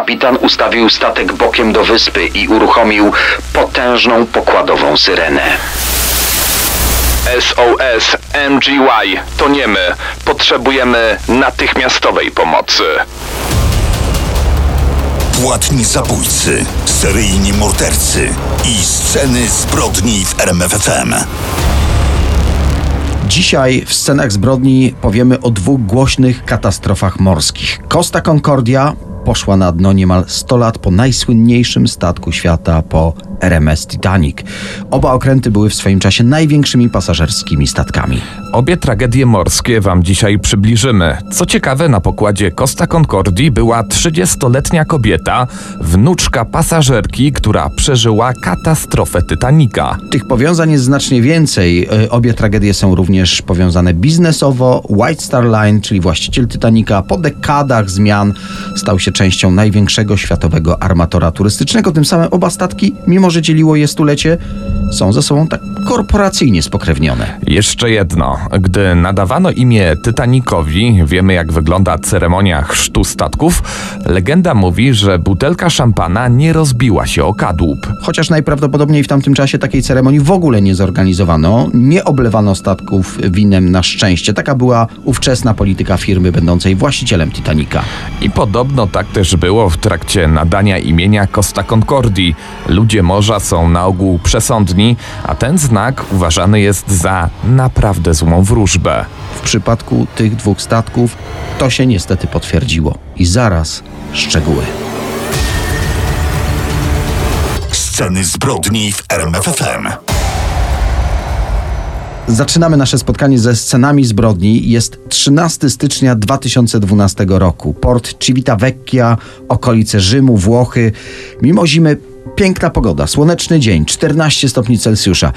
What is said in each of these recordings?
Kapitan ustawił statek bokiem do wyspy i uruchomił potężną pokładową syrenę. SOS MGY to nie my. Potrzebujemy natychmiastowej pomocy. Płatni zabójcy, seryjni mordercy i sceny zbrodni w RMFFM. Dzisiaj w scenach zbrodni powiemy o dwóch głośnych katastrofach morskich. Costa Concordia poszła na dno niemal 100 lat po najsłynniejszym statku świata po RMS Titanic. Oba okręty były w swoim czasie największymi pasażerskimi statkami. Obie tragedie morskie Wam dzisiaj przybliżymy. Co ciekawe, na pokładzie Costa Concordii była 30-letnia kobieta, wnuczka pasażerki, która przeżyła katastrofę Titanica. Tych powiązań jest znacznie więcej. E, Obie tragedie są również powiązane biznesowo. White Star Line, czyli właściciel Titanica, po dekadach zmian stał się częścią największego światowego armatora turystycznego. Tym samym oba statki, mimo że dzieliło je stulecie, są ze sobą tak korporacyjnie spokrewnione. Jeszcze jedno. Gdy nadawano imię Titanicowi, wiemy jak wygląda ceremonia chrztu statków, legenda mówi, że butelka szampana nie rozbiła się o kadłub. Chociaż najprawdopodobniej w tamtym czasie takiej ceremonii w ogóle nie zorganizowano, nie oblewano statków winem na szczęście. Taka była ówczesna polityka firmy będącej właścicielem Titanica. I podobno tak też było w trakcie nadania imienia Costa Concordii. Ludzie morza są na ogół przesądni, a ten znak uważany jest za naprawdę złą wróżbę. W przypadku tych dwóch statków to się niestety potwierdziło. I zaraz szczegóły. Sceny zbrodni w RMFFM. Zaczynamy nasze spotkanie ze scenami zbrodni. Jest 13 stycznia 2012 roku. Port Civitavecchia, okolice Rzymu, Włochy. Mimo zimy piękna pogoda, słoneczny dzień, 14 stopni Celsjusza.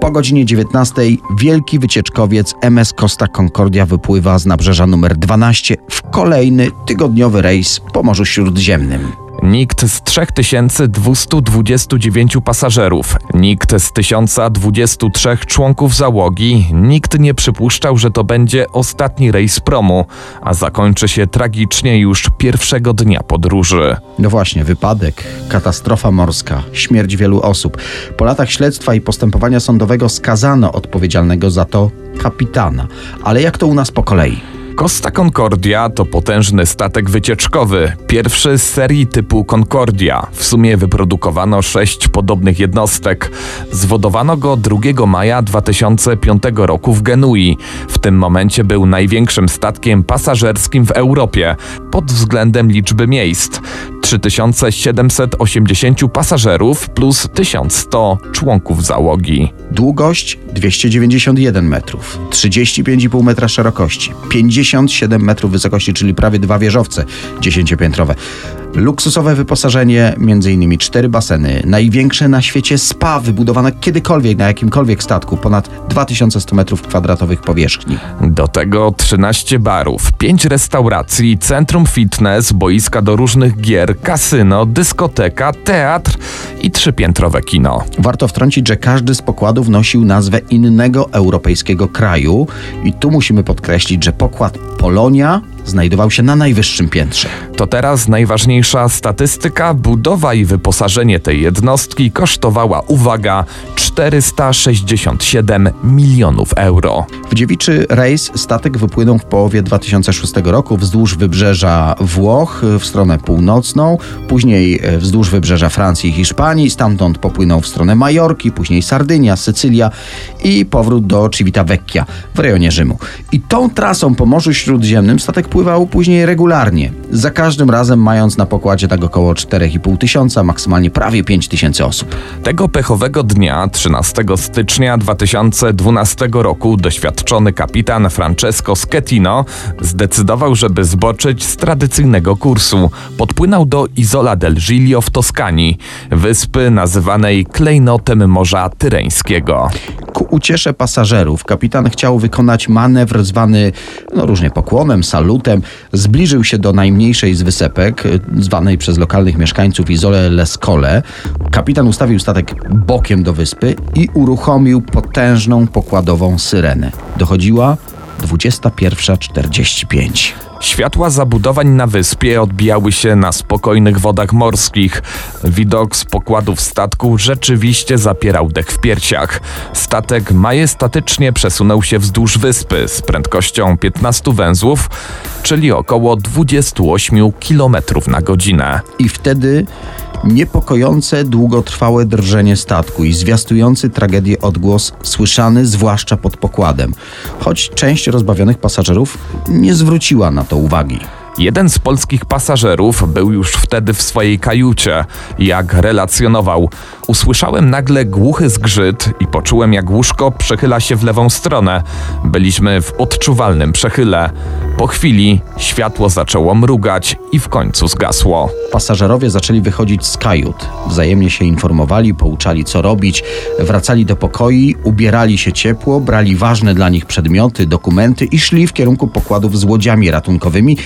Po godzinie 19 wielki wycieczkowiec MS Costa Concordia wypływa z nabrzeża numer 12 w kolejny tygodniowy rejs po Morzu Śródziemnym. Nikt z 3229 pasażerów, nikt z 1023 członków załogi, nikt nie przypuszczał, że to będzie ostatni rejs promu, a zakończy się tragicznie już pierwszego dnia podróży. No właśnie, wypadek, katastrofa morska, śmierć wielu osób. Po latach śledztwa i postępowania sądowego skazano odpowiedzialnego za to kapitana. Ale jak to u nas po kolei? Costa Concordia to potężny statek wycieczkowy, pierwszy z serii typu Concordia. W sumie wyprodukowano sześć podobnych jednostek. Zwodowano go 2 maja 2005 roku w Genui. W tym momencie był największym statkiem pasażerskim w Europie pod względem liczby miejsc. 3780 pasażerów plus 1100 członków załogi. Długość 291 metrów, 35,5 metra szerokości, 57 metrów wysokości, czyli prawie dwa wieżowce dziesięciopiętrowe. Luksusowe wyposażenie, m.in. cztery baseny, największe na świecie spa wybudowane kiedykolwiek na jakimkolwiek statku, ponad 2100 metrów kwadratowych powierzchni. Do tego 13 barów, 5 restauracji, centrum fitness, boiska do różnych gier, kasyno, dyskoteka, teatr i trzypiętrowe kino. Warto wtrącić, że każdy z pokładów nosił nazwę innego europejskiego kraju i tu musimy podkreślić, że pokład Polonia znajdował się na najwyższym piętrze. To teraz najważniejsza statystyka. Budowa i wyposażenie tej jednostki kosztowała, uwaga, 467 milionów euro. W dziewiczy rejs statek wypłynął w połowie 2006 roku wzdłuż wybrzeża Włoch w stronę północną, później e, wzdłuż wybrzeża Francji i Hiszpanii, stamtąd popłynął w stronę Majorki, później Sardynia, Sycylia i powrót do Civitavecchia w rejonie Rzymu. I tą trasą po Morzu Śródziemnym statek pływał później regularnie, za każdym razem mając na pokładzie tak około 4,5 tysiąca, maksymalnie prawie 5 tysięcy osób. Tego pechowego dnia, 13 stycznia 2012 roku, doświadczony kapitan Francesco Schettino zdecydował, żeby zboczyć z tradycyjnego kursu. Podpłynął do Isola del Giglio w Toskanii, wyspy nazywanej klejnotem Morza Tyreńskiego. Ku uciesze pasażerów kapitan chciał wykonać manewr zwany no, różnie pokłonem, salutem. Zbliżył się do najmniejszej z wysepek, zwanej przez lokalnych mieszkańców Izole Lescole. Kapitan ustawił statek bokiem do wyspy i uruchomił potężną pokładową syrenę. Dochodziła 21.45. Światła zabudowań na wyspie odbijały się na spokojnych wodach morskich. Widok z pokładów statku rzeczywiście zapierał dech w piersiach. Statek majestatycznie przesunął się wzdłuż wyspy z prędkością 15 węzłów, czyli około 28 km na godzinę. I wtedy niepokojące, długotrwałe drżenie statku i zwiastujący tragedię odgłos słyszany zwłaszcza pod pokładem, choć część rozbawionych pasażerów nie zwróciła na to uwagi. Jeden z polskich pasażerów był już wtedy w swojej kajucie. Jak relacjonował, usłyszałem nagle głuchy zgrzyt i poczułem, jak łóżko przechyla się w lewą stronę. Byliśmy w odczuwalnym przechyle. Po chwili światło zaczęło mrugać i w końcu zgasło. Pasażerowie zaczęli wychodzić z kajut. Wzajemnie się informowali, pouczali co robić, wracali do pokoi, ubierali się ciepło, brali ważne dla nich przedmioty, dokumenty i szli w kierunku pokładów z łodziami ratunkowymi,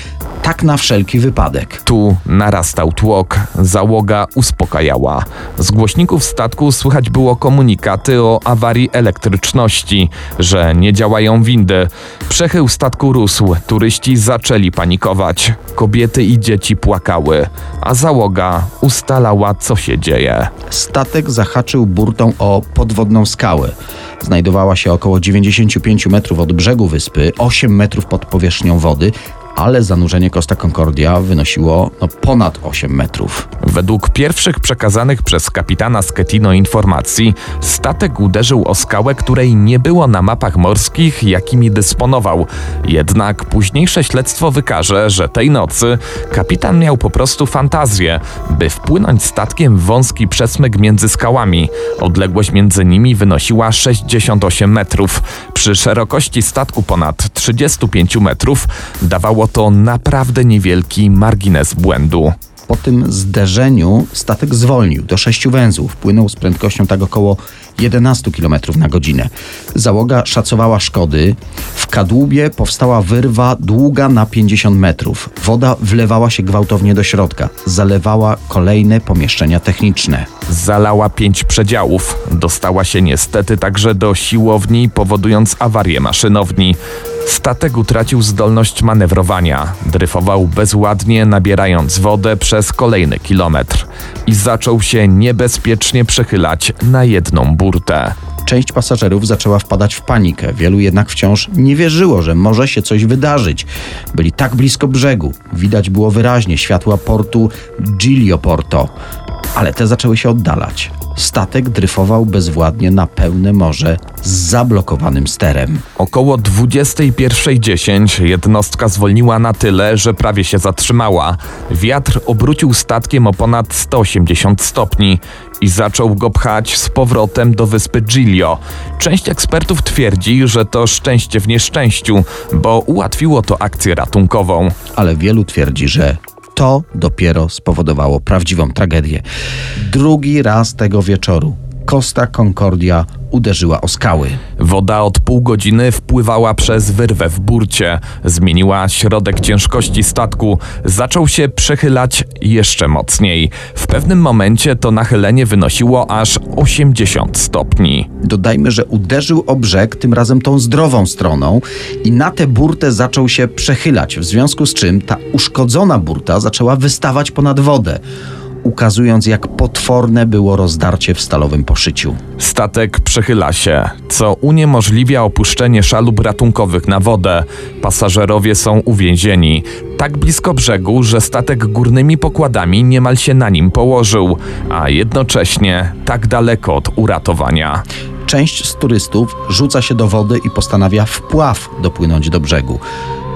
tak na wszelki wypadek. Tu narastał tłok, załoga uspokajała. Z głośników statku słychać było komunikaty o awarii elektryczności, że nie działają windy. Przechył statku rósł, turyści zaczęli panikować. Kobiety i dzieci płakały, a załoga ustalała, co się dzieje. Statek zahaczył burtą o podwodną skałę. Znajdowała się około 95 metrów od brzegu wyspy, 8 metrów pod powierzchnią wody, ale zanurzenie Costa Concordia wynosiło no, ponad 8 metrów. Według pierwszych przekazanych przez kapitana Sketino informacji, statek uderzył o skałę, której nie było na mapach morskich, jakimi dysponował. Jednak późniejsze śledztwo wykaże, że tej nocy kapitan miał po prostu fantazję, by wpłynąć statkiem w wąski przesmyk między skałami. Odległość między nimi wynosiła 68 metrów. Przy szerokości statku ponad 35 metrów dawało to naprawdę niewielki margines błędu. Po tym zderzeniu statek zwolnił do 6 węzłów. Płynął z prędkością tak około 11 km na godzinę. Załoga szacowała szkody. W kadłubie powstała wyrwa długa na 50 metrów. Woda wlewała się gwałtownie do środka. Zalewała kolejne pomieszczenia techniczne. Zalała pięć przedziałów. Dostała się niestety także do siłowni, powodując awarię maszynowni. Statek utracił zdolność manewrowania. Dryfował bezładnie, nabierając wodę przez kolejny kilometr. I zaczął się niebezpiecznie przechylać na jedną burtę. Część pasażerów zaczęła wpadać w panikę, wielu jednak wciąż nie wierzyło, że może się coś wydarzyć. Byli tak blisko brzegu, widać było wyraźnie światła portu Giglio Porto, ale te zaczęły się oddalać. Statek dryfował bezwładnie na pełne morze z zablokowanym sterem. Około 21.10 jednostka zwolniła na tyle, że prawie się zatrzymała. Wiatr obrócił statkiem o ponad 180 stopni i zaczął go pchać z powrotem do wyspy Giglio. Część ekspertów twierdzi, że to szczęście w nieszczęściu, bo ułatwiło to akcję ratunkową. Ale wielu twierdzi, że to dopiero spowodowało prawdziwą tragedię. Drugi raz tego wieczoru Costa Concordia uderzyła o skały. Woda od pół godziny wpływała przez wyrwę w burcie, zmieniła środek ciężkości statku, zaczął się przechylać jeszcze mocniej. W pewnym momencie to nachylenie wynosiło aż 80 stopni. Dodajmy, że uderzył o brzeg, tym razem tą zdrową stroną, i na tę burtę zaczął się przechylać, w związku z czym ta uszkodzona burta zaczęła wystawać ponad wodę ukazując jak potworne było rozdarcie w stalowym poszyciu. Statek przechyla się, co uniemożliwia opuszczenie szalub ratunkowych na wodę. Pasażerowie są uwięzieni. Tak blisko brzegu, że statek górnymi pokładami niemal się na nim położył, a jednocześnie tak daleko od uratowania. Część z turystów rzuca się do wody i postanawia wpław dopłynąć do brzegu.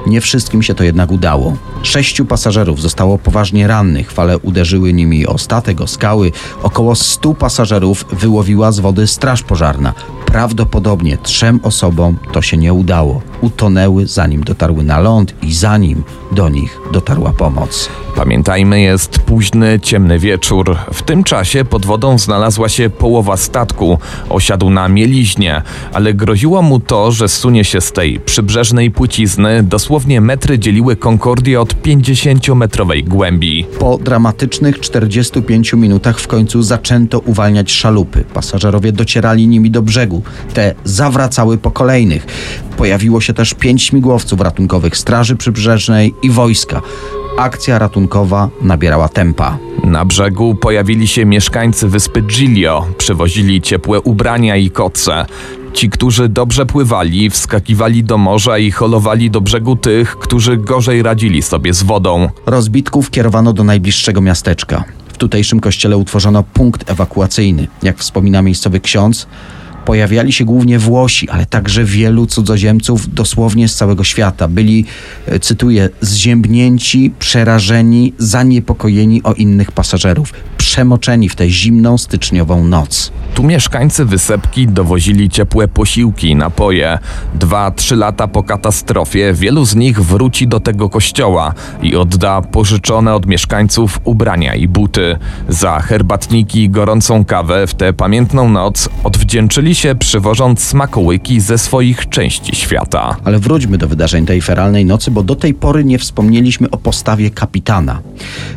Nie wszystkim się to jednak udało. Sześciu pasażerów zostało poważnie rannych. Fale uderzyły nimi o statek, o skały. Około stu pasażerów wyłowiła z wody straż pożarna. Prawdopodobnie trzem osobom to się nie udało. Utonęły zanim dotarły na ląd i zanim do nich dotarła pomoc. Pamiętajmy, jest późny, ciemny wieczór. W tym czasie pod wodą znalazła się połowa statku. Osiadł na mieliźnie, ale groziło mu to, że sunie się z tej przybrzeżnej płycizny dosłownie metry dzieliły Concordię od 50-metrowej głębi. Po dramatycznych 45 minutach w końcu zaczęto uwalniać szalupy. Pasażerowie docierali nimi do brzegu. Te zawracały po kolejnych. Pojawiło się też pięć śmigłowców ratunkowych Straży Przybrzeżnej i wojska. Akcja ratunkowa nabierała tempa. Na brzegu pojawili się mieszkańcy wyspy Giglio, przywozili ciepłe ubrania i koce. Ci, którzy dobrze pływali, wskakiwali do morza i holowali do brzegu tych, którzy gorzej radzili sobie z wodą. Rozbitków kierowano do najbliższego miasteczka. W tutejszym kościele utworzono punkt ewakuacyjny. Jak wspomina miejscowy ksiądz, pojawiali się głównie Włosi, ale także wielu cudzoziemców dosłownie z całego świata. Byli, e, cytuję, zziębnięci, przerażeni, zaniepokojeni o innych pasażerów, przemoczeni w tę zimną styczniową noc. Tu mieszkańcy wysepki dowozili ciepłe posiłki napoje. Dwa, trzy lata po katastrofie wielu z nich wróci do tego kościoła i odda pożyczone od mieszkańców ubrania i buty. Za herbatniki i gorącą kawę w tę pamiętną noc odwdzięczyli się przywożąc smakołyki ze swoich części świata. Ale wróćmy do wydarzeń tej feralnej nocy, bo do tej pory nie wspomnieliśmy o postawie kapitana.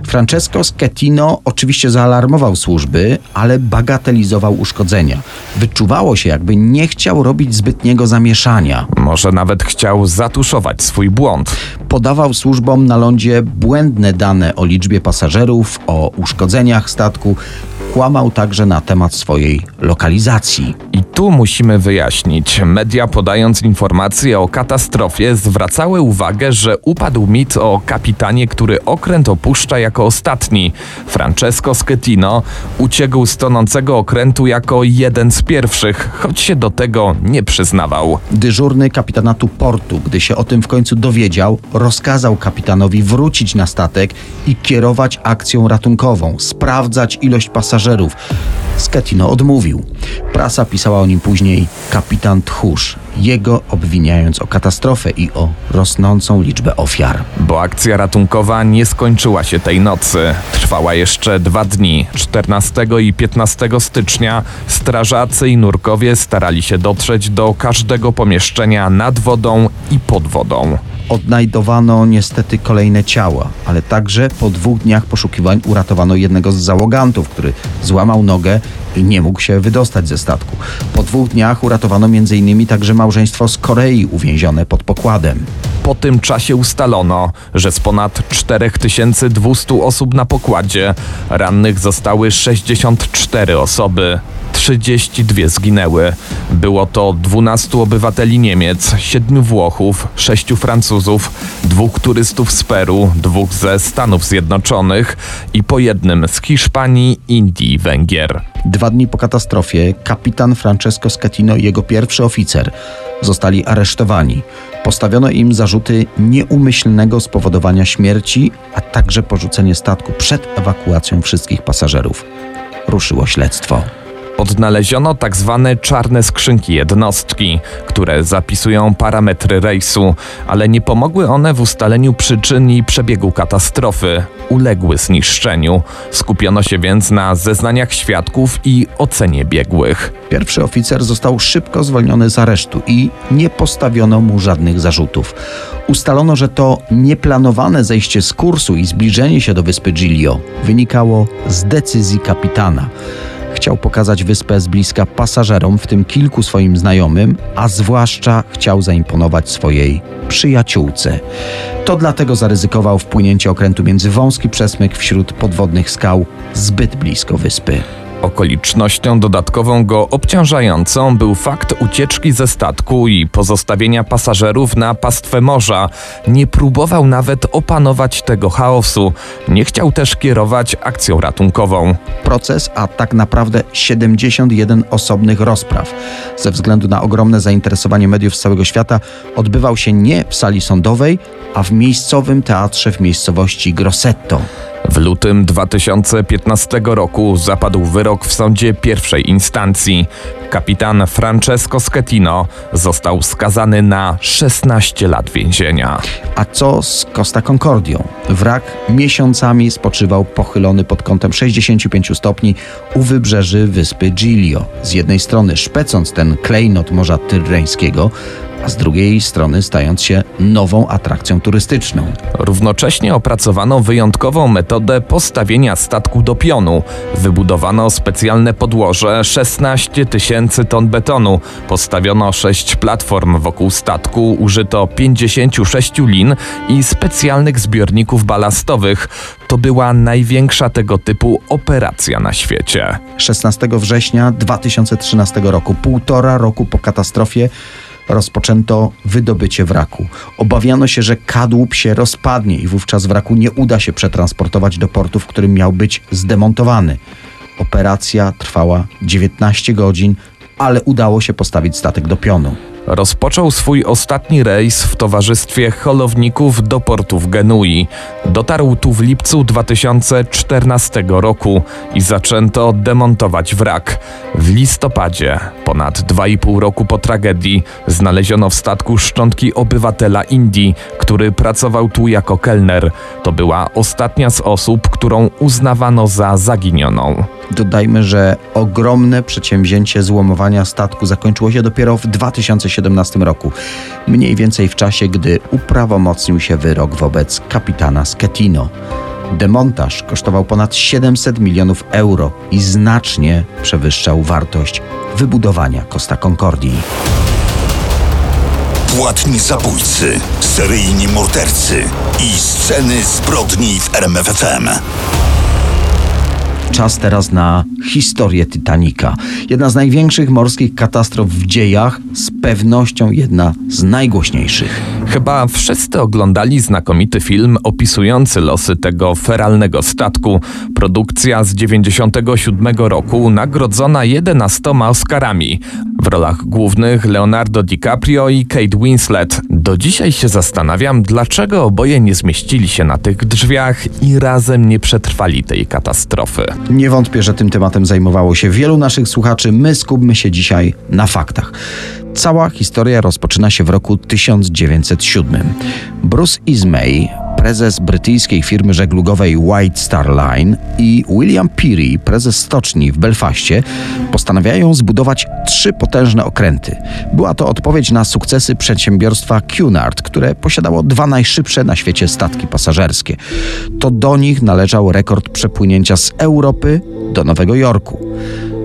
Francesco Schettino oczywiście zaalarmował służby, ale bagatelizował uszkodzenia. Wyczuwało się, jakby nie chciał robić zbytniego zamieszania. Może nawet chciał zatuszować swój błąd. Podawał służbom na lądzie błędne dane o liczbie pasażerów, o uszkodzeniach statku. Kłamał także na temat swojej lokalizacji. I tu musimy wyjaśnić. Media podając informacje o katastrofie zwracały uwagę, że upadł mit o kapitanie, który okręt opuszcza jako ostatni. Francesco Schettino uciekł z tonącego okrętu jako jeden z pierwszych, choć się do tego nie przyznawał. Dyżurny kapitanatu portu, gdy się o tym w końcu dowiedział, rozkazał kapitanowi wrócić na statek i kierować akcją ratunkową, sprawdzać ilość pasażerów. Schettino odmówił. Prasa pisała o nim później kapitan tchórz, jego obwiniając o katastrofę i o rosnącą liczbę ofiar. Bo akcja ratunkowa nie skończyła się tej nocy. Trwała jeszcze dwa dni. 14 i 15 stycznia strażacy i nurkowie starali się dotrzeć do każdego pomieszczenia nad wodą i pod wodą. Odnajdowano niestety kolejne ciała, ale także po dwóch dniach poszukiwań uratowano jednego z załogantów, który złamał nogę i nie mógł się wydostać ze statku. Po dwóch dniach uratowano m.in. także małżeństwo z Korei uwięzione pod pokładem. Po tym czasie ustalono, że z ponad 4200 osób na pokładzie rannych zostały 64 osoby. 32 zginęły. Było to 12 obywateli Niemiec, 7 Włochów, 6 Francuzów, dwóch turystów z Peru, dwóch ze Stanów Zjednoczonych i po jednym z Hiszpanii, Indii i Węgier. Dwa dni po katastrofie kapitan Francesco Schettino i jego pierwszy oficer zostali aresztowani. Postawiono im zarzuty nieumyślnego spowodowania śmierci, a także porzucenie statku przed ewakuacją wszystkich pasażerów. Ruszyło śledztwo. Odnaleziono tak zwane czarne skrzynki jednostki, które zapisują parametry rejsu, ale nie pomogły one w ustaleniu przyczyn i przebiegu katastrofy. Uległy zniszczeniu. Skupiono się więc na zeznaniach świadków i ocenie biegłych. Pierwszy oficer został szybko zwolniony z aresztu i nie postawiono mu żadnych zarzutów. Ustalono, że to nieplanowane zejście z kursu i zbliżenie się do wyspy Giglio wynikało z decyzji kapitana. Chciał pokazać wyspę z bliska pasażerom, w tym kilku swoim znajomym, a zwłaszcza chciał zaimponować swojej przyjaciółce. To dlatego zaryzykował wpłynięcie okrętu między wąski przesmyk wśród podwodnych skał zbyt blisko wyspy. Okolicznością dodatkową go obciążającą był fakt ucieczki ze statku i pozostawienia pasażerów na pastwę morza. Nie próbował nawet opanować tego chaosu. Nie chciał też kierować akcją ratunkową. Proces, a tak naprawdę 71 osobnych rozpraw, ze względu na ogromne zainteresowanie mediów z całego świata, odbywał się nie w sali sądowej, a w miejscowym teatrze w miejscowości Grossetto. W lutym 2015 roku zapadł wyrok w sądzie pierwszej instancji. Kapitan Francesco Schettino został skazany na 16 lat więzienia. A co z Costa Concordią? Wrak miesiącami spoczywał pochylony pod kątem 65 stopni u wybrzeży wyspy Giglio. Z jednej strony szpecąc ten klejnot Morza Tyrreńskiego, a z drugiej strony stając się nową atrakcją turystyczną. Równocześnie opracowano wyjątkową metodę postawienia statku do pionu. Wybudowano specjalne podłoże 16 tysięcy ton betonu. Postawiono 6 platform wokół statku, użyto 56 lin i specjalnych zbiorników balastowych. To była największa tego typu operacja na świecie. 16 września 2013 roku, półtora roku po katastrofie, rozpoczęto wydobycie wraku. Obawiano się, że kadłub się rozpadnie i wówczas wraku nie uda się przetransportować do portu, w którym miał być zdemontowany. Operacja trwała 19 godzin, ale udało się postawić statek do pionu. Rozpoczął swój ostatni rejs w towarzystwie holowników do portu w Genui. Dotarł tu w lipcu 2014 roku i zaczęto demontować wrak. W listopadzie, ponad 2,5 roku po tragedii, znaleziono w statku szczątki obywatela Indii, który pracował tu jako kelner. To była ostatnia z osób, którą uznawano za zaginioną. Dodajmy, że ogromne przedsięwzięcie złomowania statku zakończyło się dopiero w 2017 roku, mniej więcej w czasie, gdy uprawomocnił się wyrok wobec kapitana Schettino. Demontaż kosztował ponad 700 milionów euro i znacznie przewyższał wartość wybudowania Costa Concordii. Płatni zabójcy, seryjni mordercy i sceny zbrodni w RMFFM. Czas teraz na historię Titanica. Jedna z największych morskich katastrof w dziejach, z pewnością jedna z najgłośniejszych. Chyba wszyscy oglądali znakomity film opisujący losy tego feralnego statku. Produkcja z 97 roku nagrodzona 11 Oscarami. W rolach głównych Leonardo DiCaprio i Kate Winslet. Do dzisiaj się zastanawiam, dlaczego oboje nie zmieścili się na tych drzwiach i razem nie przetrwali tej katastrofy. Nie wątpię, że tym tematem zajmowało się wielu naszych słuchaczy. My skupmy się dzisiaj na faktach. Cała historia rozpoczyna się w roku 1907. Bruce Ismay, prezes brytyjskiej firmy żeglugowej White Star Line i William Peary, prezes stoczni w Belfaście, postanawiają zbudować trzy potężne okręty. Była to odpowiedź na sukcesy przedsiębiorstwa Cunard, które posiadało dwa najszybsze na świecie statki pasażerskie. To do nich należał rekord przepłynięcia z Europy do Nowego Jorku.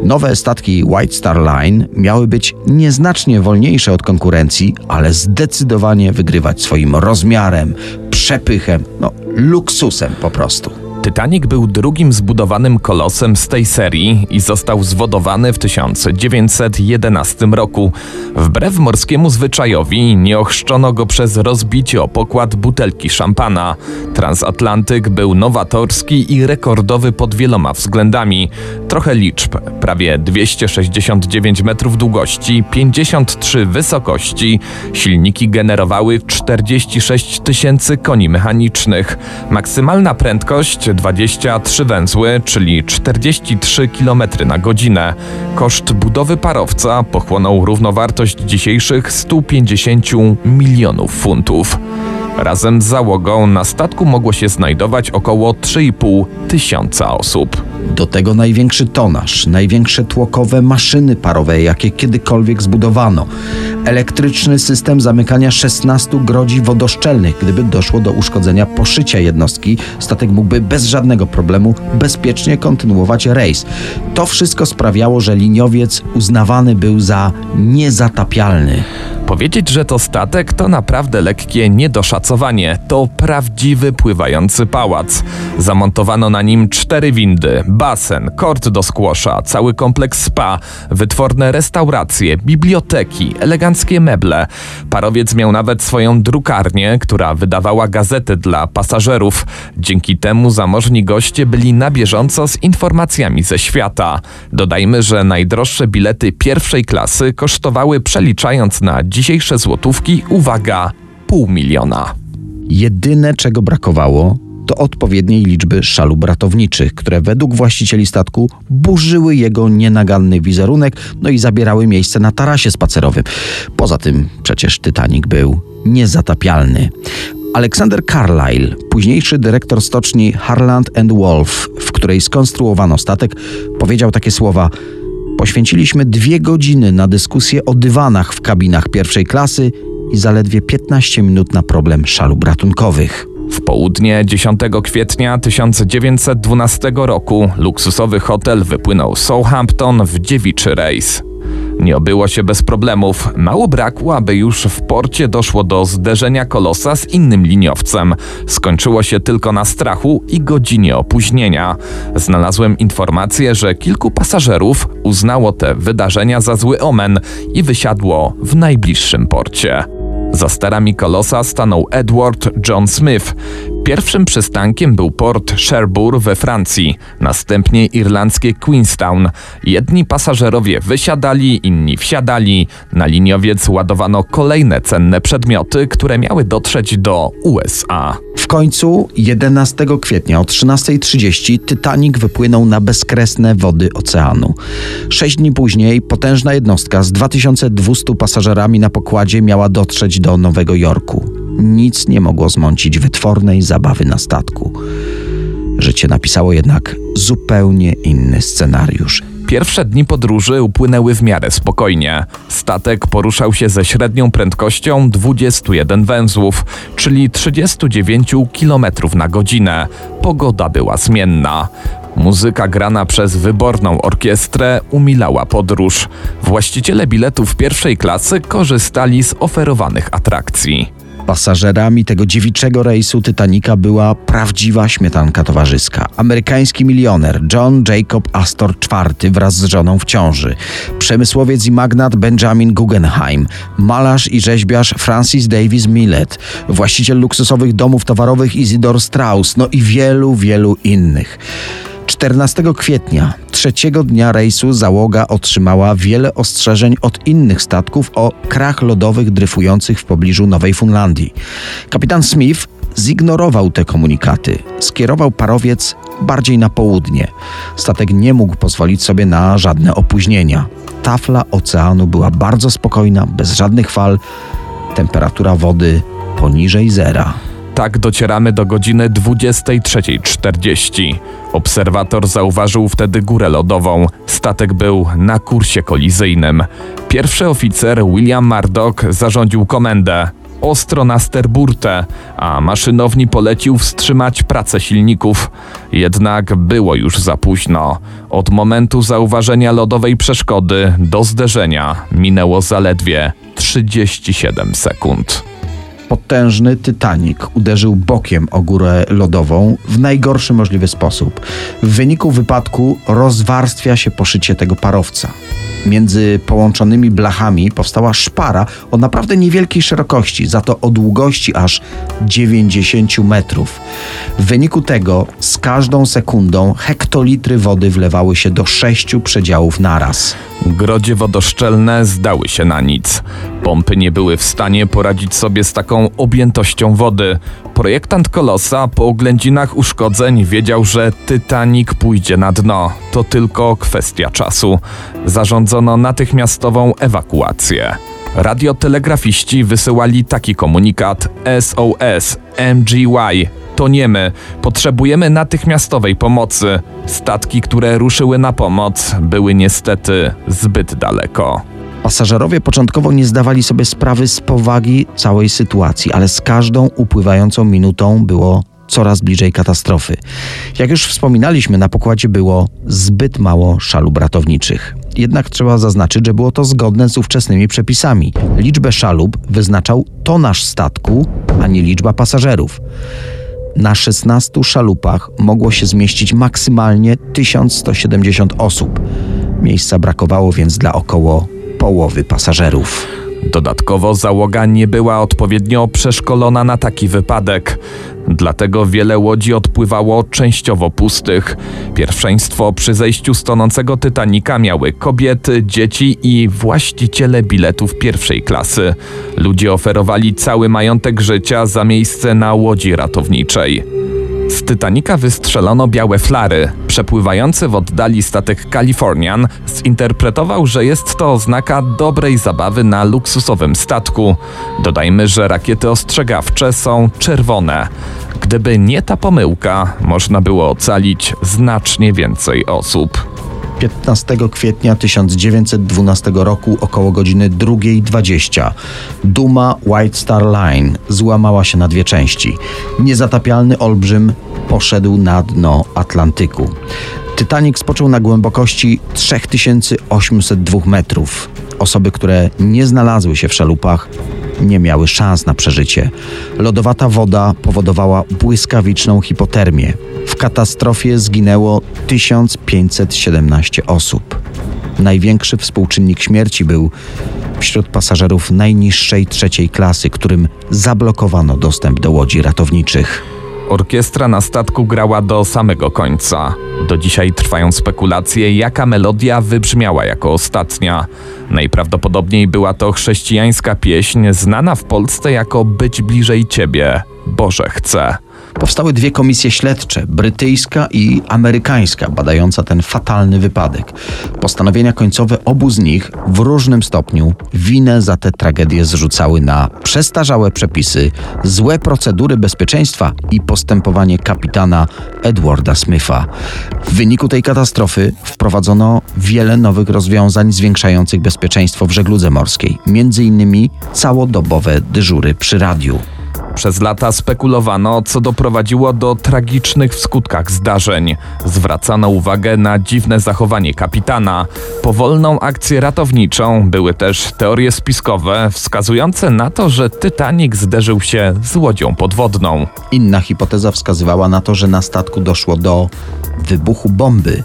Nowe statki White Star Line miały być nieznacznie wolniejsze od konkurencji, ale zdecydowanie wygrywać swoim rozmiarem, przepychem, no luksusem po prostu. Titanic był drugim zbudowanym kolosem z tej serii i został zwodowany w 1911 roku. Wbrew morskiemu zwyczajowi nie ochrzczono go przez rozbicie o pokład butelki szampana. Transatlantyk był nowatorski i rekordowy pod wieloma względami. Trochę liczb. Prawie 269 metrów długości, 53 wysokości. Silniki generowały 46 tysięcy koni mechanicznych. Maksymalna prędkość 23 węzły, czyli 43 km na godzinę. Koszt budowy parowca pochłonął równowartość dzisiejszych 150 milionów funtów. Razem z załogą na statku mogło się znajdować około 3,5 tysiąca osób. Do tego największy tonaż, największe tłokowe maszyny parowe, jakie kiedykolwiek zbudowano. Elektryczny system zamykania 16 grodzi wodoszczelnych. Gdyby doszło do uszkodzenia poszycia jednostki, statek mógłby bez żadnego problemu bezpiecznie kontynuować rejs. To wszystko sprawiało, że liniowiec uznawany był za niezatapialny. Powiedzieć, że to statek, to naprawdę lekkie niedoszacowanie. To prawdziwy pływający pałac. Zamontowano na nim cztery windy, basen, kort do skłosza, cały kompleks spa, wytworne restauracje, biblioteki, eleganckie meble. Parowiec miał nawet swoją drukarnię, która wydawała gazety dla pasażerów. Dzięki temu zamożni goście byli na bieżąco z informacjami ze świata. Dodajmy, że najdroższe bilety pierwszej klasy kosztowały przeliczając na dzisiejsze złotówki, uwaga, pół miliona. Jedyne, czego brakowało, to odpowiedniej liczby szalub ratowniczych, które według właścicieli statku burzyły jego nienaganny wizerunek, no i zabierały miejsce na tarasie spacerowym. Poza tym przecież Titanic był niezatapialny. Alexander Carlyle, późniejszy dyrektor stoczni Harland and Wolff, w której skonstruowano statek, powiedział takie słowa: Poświęciliśmy dwie godziny na dyskusję o dywanach w kabinach pierwszej klasy i zaledwie 15 minut na problem szalub ratunkowych. W południe 10 kwietnia 1912 roku luksusowy hotel wypłynął Southampton w dziewiczy rejs. Nie obyło się bez problemów. Mało brakło, aby już w porcie doszło do zderzenia kolosa z innym liniowcem. Skończyło się tylko na strachu i godzinie opóźnienia. Znalazłem informację, że kilku pasażerów uznało te wydarzenia za zły omen i wysiadło w najbliższym porcie. Za starami kolosa stanął Edward John Smith. Pierwszym przystankiem był port Cherbourg we Francji, następnie irlandzkie Queenstown. Jedni pasażerowie wysiadali, inni wsiadali. Na liniowiec ładowano kolejne cenne przedmioty, które miały dotrzeć do USA. W końcu 11 kwietnia o 13.30 Titanic wypłynął na bezkresne wody oceanu. Sześć dni później potężna jednostka z 2200 pasażerami na pokładzie miała dotrzeć do Nowego Jorku. Nic nie mogło zmącić wytwornej zabawy na statku. Życie napisało jednak zupełnie inny scenariusz. Pierwsze dni podróży upłynęły w miarę spokojnie. Statek poruszał się ze średnią prędkością 21 węzłów, czyli 39 km na godzinę. Pogoda była zmienna. Muzyka grana przez wyborną orkiestrę umilała podróż. Właściciele biletów pierwszej klasy korzystali z oferowanych atrakcji. Pasażerami tego dziewiczego rejsu Titanica była prawdziwa śmietanka towarzyska. Amerykański milioner John Jacob Astor IV wraz z żoną w ciąży, przemysłowiec i magnat Benjamin Guggenheim, malarz i rzeźbiarz Francis Davis Millet, właściciel luksusowych domów towarowych Isidor Strauss, no i wielu, wielu innych. 14 kwietnia, trzeciego dnia rejsu, załoga otrzymała wiele ostrzeżeń od innych statków o krach lodowych dryfujących w pobliżu Nowej Fundlandii. Kapitan Smith zignorował te komunikaty. Skierował parowiec bardziej na południe. Statek nie mógł pozwolić sobie na żadne opóźnienia. Tafla oceanu była bardzo spokojna, bez żadnych fal. Temperatura wody poniżej zera. Tak docieramy do godziny 23.40. Obserwator zauważył wtedy górę lodową. Statek był na kursie kolizyjnym. Pierwszy oficer William Murdoch zarządził komendę. Ostro na sterburtę, a maszynowni polecił wstrzymać pracę silników. Jednak było już za późno. Od momentu zauważenia lodowej przeszkody do zderzenia minęło zaledwie 37 sekund. Potężny Titanic uderzył bokiem o górę lodową w najgorszy możliwy sposób. W wyniku wypadku rozwarstwia się poszycie tego parowca. Między połączonymi blachami powstała szpara o naprawdę niewielkiej szerokości, za to o długości aż 90 metrów. W wyniku tego z każdą sekundą hektolitry wody wlewały się do sześciu przedziałów naraz. Grodzie wodoszczelne zdały się na nic. Pompy nie były w stanie poradzić sobie z taką objętością wody. Projektant Kolosa po oględzinach uszkodzeń wiedział, że Titanic pójdzie na dno. To tylko kwestia czasu. Zarządzono natychmiastową ewakuację. Radiotelegrafiści wysyłali taki komunikat SOS MGY Toniemy. Potrzebujemy natychmiastowej pomocy. Statki, które ruszyły na pomoc, były niestety zbyt daleko. Pasażerowie początkowo nie zdawali sobie sprawy z powagi całej sytuacji, ale z każdą upływającą minutą było coraz bliżej katastrofy. Jak już wspominaliśmy, na pokładzie było zbyt mało szalub ratowniczych. Jednak trzeba zaznaczyć, że było to zgodne z ówczesnymi przepisami. Liczbę szalub wyznaczał tonaż statku, a nie liczba pasażerów. Na 16 szalupach mogło się zmieścić maksymalnie 1170 osób. Miejsca brakowało więc dla około połowy pasażerów. Dodatkowo załoga nie była odpowiednio przeszkolona na taki wypadek. Dlatego wiele łodzi odpływało częściowo pustych. Pierwszeństwo przy zejściu z tonącego Titanika miały kobiety, dzieci i właściciele biletów pierwszej klasy. Ludzie oferowali cały majątek życia za miejsce na łodzi ratowniczej. Z Titanika wystrzelono białe flary. Przepływający w oddali statek Californian zinterpretował, że jest to oznaka dobrej zabawy na luksusowym statku. Dodajmy, że rakiety ostrzegawcze są czerwone. Gdyby nie ta pomyłka, można było ocalić znacznie więcej osób. 15 kwietnia 1912 roku około godziny 2.20 Duma White Star Line złamała się na dwie części. Niezatapialny olbrzym poszedł na dno Atlantyku. Titanic spoczął na głębokości 3802 metrów. Osoby, które nie znalazły się w szalupach, nie miały szans na przeżycie. Lodowata woda powodowała błyskawiczną hipotermię. W katastrofie zginęło 1517 osób. Największy współczynnik śmierci był wśród pasażerów najniższej trzeciej klasy, którym zablokowano dostęp do łodzi ratowniczych. Orkiestra na statku grała do samego końca. Do dzisiaj trwają spekulacje, jaka melodia wybrzmiała jako ostatnia. Najprawdopodobniej była to chrześcijańska pieśń znana w Polsce jako Być bliżej Ciebie, Boże chcę. Powstały dwie komisje śledcze, brytyjska i amerykańska, badająca ten fatalny wypadek. Postanowienia końcowe obu z nich w różnym stopniu winę za tę tragedię zrzucały na przestarzałe przepisy, złe procedury bezpieczeństwa i postępowanie kapitana Edwarda Smitha. W wyniku tej katastrofy wprowadzono wiele nowych rozwiązań zwiększających bezpieczeństwo w żegludze morskiej, między innymi całodobowe dyżury przy radiu. Przez lata spekulowano, co doprowadziło do tragicznych w skutkach zdarzeń. Zwracano uwagę na dziwne zachowanie kapitana, powolną akcję ratowniczą, były też teorie spiskowe wskazujące na to, że Titanic zderzył się z łodzią podwodną. Inna hipoteza wskazywała na to, że na statku doszło do wybuchu bomby.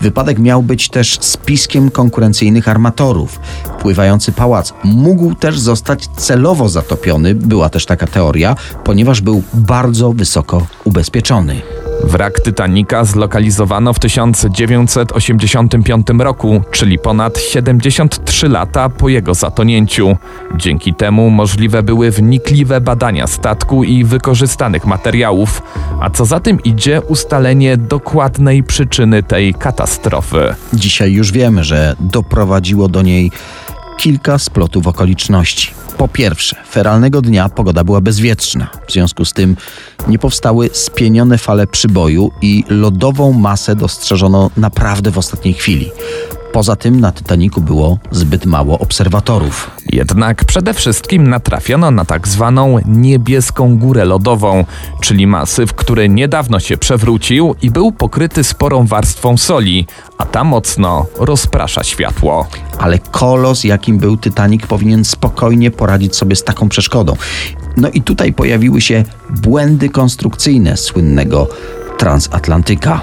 Wypadek miał być też spiskiem konkurencyjnych armatorów. Pływający pałac mógł też zostać celowo zatopiony, była też taka teoria, ponieważ był bardzo wysoko ubezpieczony. Wrak Titanica zlokalizowano w 1985 roku, czyli ponad 73 lata po jego zatonięciu. Dzięki temu możliwe były wnikliwe badania statku i wykorzystanych materiałów, a co za tym idzie ustalenie dokładnej przyczyny tej katastrofy. Dzisiaj już wiemy, że doprowadziło do niej kilka splotów okoliczności. Po pierwsze, feralnego dnia pogoda była bezwietrzna. W związku z tym nie powstały spienione fale przyboju i lodową masę dostrzeżono naprawdę w ostatniej chwili. Poza tym na Titaniku było zbyt mało obserwatorów. Jednak przede wszystkim natrafiono na tak zwaną niebieską górę lodową, czyli masyw, który niedawno się przewrócił i był pokryty sporą warstwą soli, a ta mocno rozprasza światło. Ale kolos, jakim był Titanic, powinien spokojnie poradzić sobie z taką przeszkodą. No i tutaj pojawiły się błędy konstrukcyjne słynnego transatlantyka.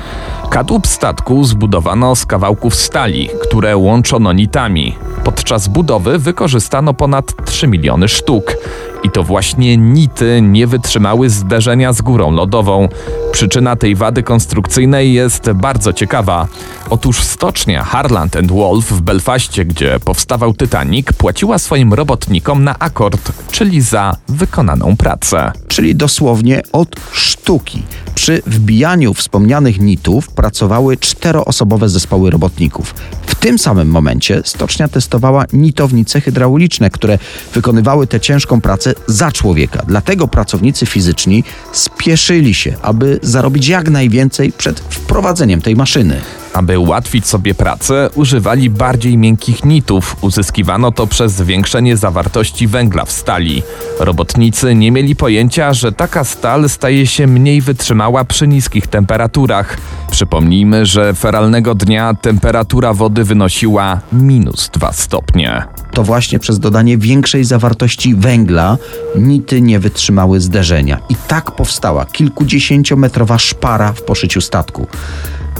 Kadłub statku zbudowano z kawałków stali, które łączono nitami. Podczas budowy wykorzystano ponad 3 miliony sztuk. I to właśnie nity nie wytrzymały zderzenia z górą lodową. Przyczyna tej wady konstrukcyjnej jest bardzo ciekawa. Otóż stocznia Harland and Wolff w Belfaście, gdzie powstawał Titanic, płaciła swoim robotnikom na akord, czyli za wykonaną pracę. Czyli dosłownie od sztuki. Przy wbijaniu wspomnianych nitów pracowały czteroosobowe zespoły robotników. W tym samym momencie stocznia testowała nitownice hydrauliczne, które wykonywały tę ciężką pracę za człowieka. Dlatego pracownicy fizyczni spieszyli się, aby zarobić jak najwięcej przed wprowadzeniem tej maszyny. Aby ułatwić sobie pracę, używali bardziej miękkich nitów. Uzyskiwano to przez zwiększenie zawartości węgla w stali. Robotnicy nie mieli pojęcia, że taka stal staje się mniej wytrzymała przy niskich temperaturach. Przypomnijmy, że feralnego dnia temperatura wody wynosiła minus 2 stopnie. To właśnie przez dodanie większej zawartości węgla nity nie wytrzymały zderzenia. I tak powstała kilkudziesięciometrowa szpara w poszyciu statku.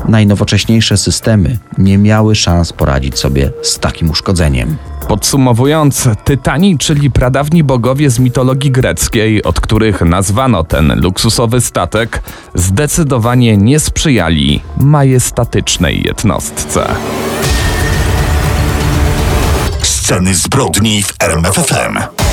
Najnowocześniejsze systemy nie miały szans poradzić sobie z takim uszkodzeniem. Podsumowując, Tytani, czyli pradawni bogowie z mitologii greckiej, od których nazwano ten luksusowy statek, zdecydowanie nie sprzyjali majestatycznej jednostce. Sceny zbrodni w RMFFM.